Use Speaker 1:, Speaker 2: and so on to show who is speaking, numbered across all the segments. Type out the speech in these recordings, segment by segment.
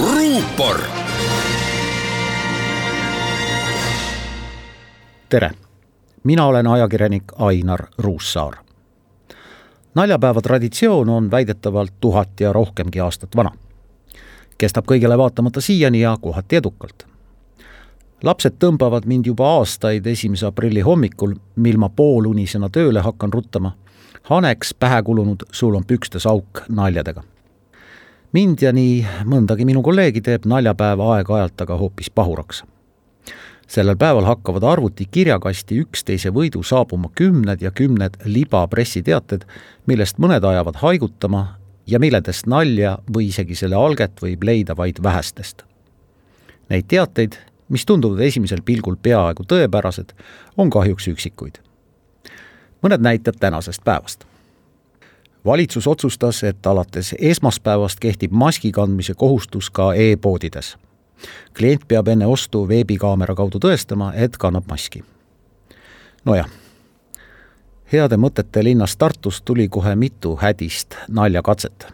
Speaker 1: ruupor. tere, mina olen ajakirjanik Ainar Ruussaar. naljapäeva traditsioon on väidetavalt tuhat ja rohkemgi aastat vana. kestab kõigele vaatamata siiani ja kohati edukalt lapsed tõmbavad mind juba aastaid esimese aprilli hommikul, mil ma poolunisena tööle hakkan ruttama, haneks pähe kulunud sul on pükstes auk naljadega mind ja nii mõndagi minu kolleegi teeb naljapäev aeg-ajalt aga hoopis pahuraks. sellel päeval hakkavad arvuti kirjakasti üksteise võidu saabuma kümned ja kümned libapressiteated, millest mõned ajavad haigutama ja milledest nalja või isegi selle alget võib leida vaid vähestest. Neid teateid, mis tunduvad esimesel pilgul peaaegu tõepärased, on kahjuks üksikuid. mõned näited tänasest päevast valitsus otsustas, et alates esmaspäevast kehtib maski kandmise kohustus ka e-poodides. klient peab enne ostu veebikaamera kaudu tõestama, et kannab maski. nojah, heade mõtete linnast Tartust tuli kohe mitu hädist naljakatset.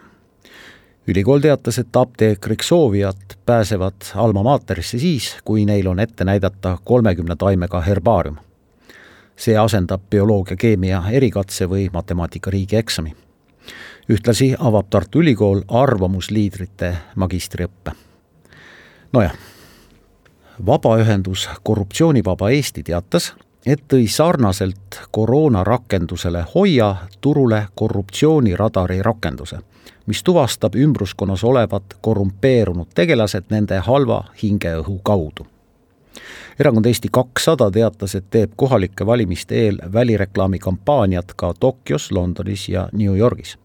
Speaker 1: ülikool teatas, et apteekriks soovijad pääsevad Alma Materisse siis, kui neil on ette näidata kolmekümne taimega herbaarium see asendab bioloogia, keemia erikatse või matemaatika riigieksami ühtlasi avab Tartu Ülikool arvamusliidrite magistriõppe. nojah, vabaühendus Korruptsioonivaba Eesti teatas, et tõi sarnaselt koroona rakendusele Hoia turule korruptsiooniradari rakenduse, mis tuvastab ümbruskonnas olevat korrumpeerunud tegelased nende halva hingeõhu kaudu erakond Eesti kakssada teatas, et teeb kohalike valimiste eel välireklaami kampaaniat ka Tokyos, Londonis ja New Yorgis.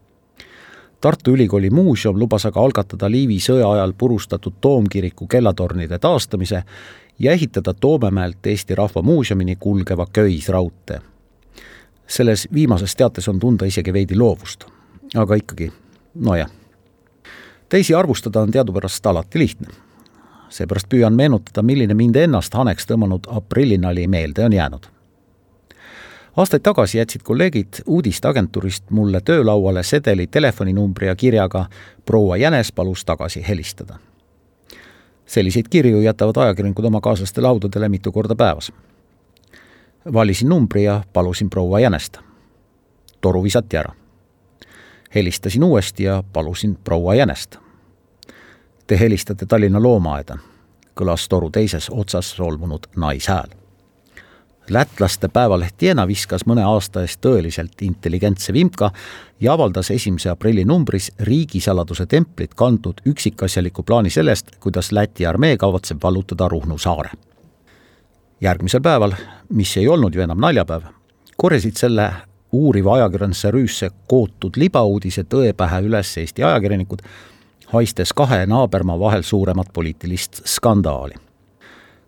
Speaker 1: Tartu Ülikooli muuseum lubas aga algatada Liivi sõja ajal purustatud toomkiriku kellatornide taastamise ja ehitada Toomemäelt Eesti Rahva Muuseumini kulgeva köisraudtee. selles viimases teates on tunda isegi veidi loovust, aga ikkagi, nojah. teisi arvustada on teadupärast alati lihtne. seepärast püüan meenutada, milline mind ennast haneks tõmmanud aprillinali meelde on jäänud aastaid tagasi jätsid kolleegid uudisteagentuurist mulle töölauale sedeli telefoninumbri ja kirjaga proua Jänes palus tagasi helistada. selliseid kirju jätavad ajakirjanikud oma kaaslaste laudadele mitu korda päevas. valisin numbri ja palusin proua Jänest. toru visati ära. helistasin uuesti ja palusin proua Jänest. Te helistate Tallinna loomaaeda, kõlas toru teises otsas solvunud naishääl lätlaste päevaleht Jena viskas mõne aasta eest tõeliselt intelligentse vimka ja avaldas esimese aprilli numbris riigisaladuse templit kantud üksikasjaliku plaani sellest, kuidas Läti armee kavatseb vallutada Ruhnu saare. järgmisel päeval, mis ei olnud ju enam naljapäev, korjasid selle uuriva ajakirjanduse rüüsse kootud libauudise tõe pähe üles Eesti ajakirjanikud, haistes kahe naabermaa vahel suuremat poliitilist skandaali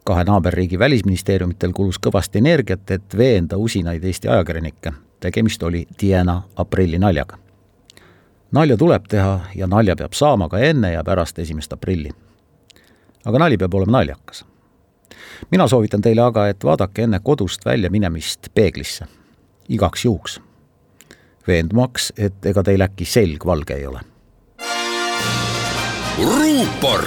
Speaker 1: kahe naaberriigi välisministeeriumitel kulus kõvasti energiat, et veenda usinaid Eesti ajakirjanikke. tegemist oli tiena aprillinaljaga. nalja tuleb teha ja nalja peab saama ka enne ja pärast esimest aprilli. aga nali peab olema naljakas. mina soovitan teile aga, et vaadake enne kodust välja minemist peeglisse, igaks juhuks, veendumaks, et ega teil äkki selg valge ei ole. ruupor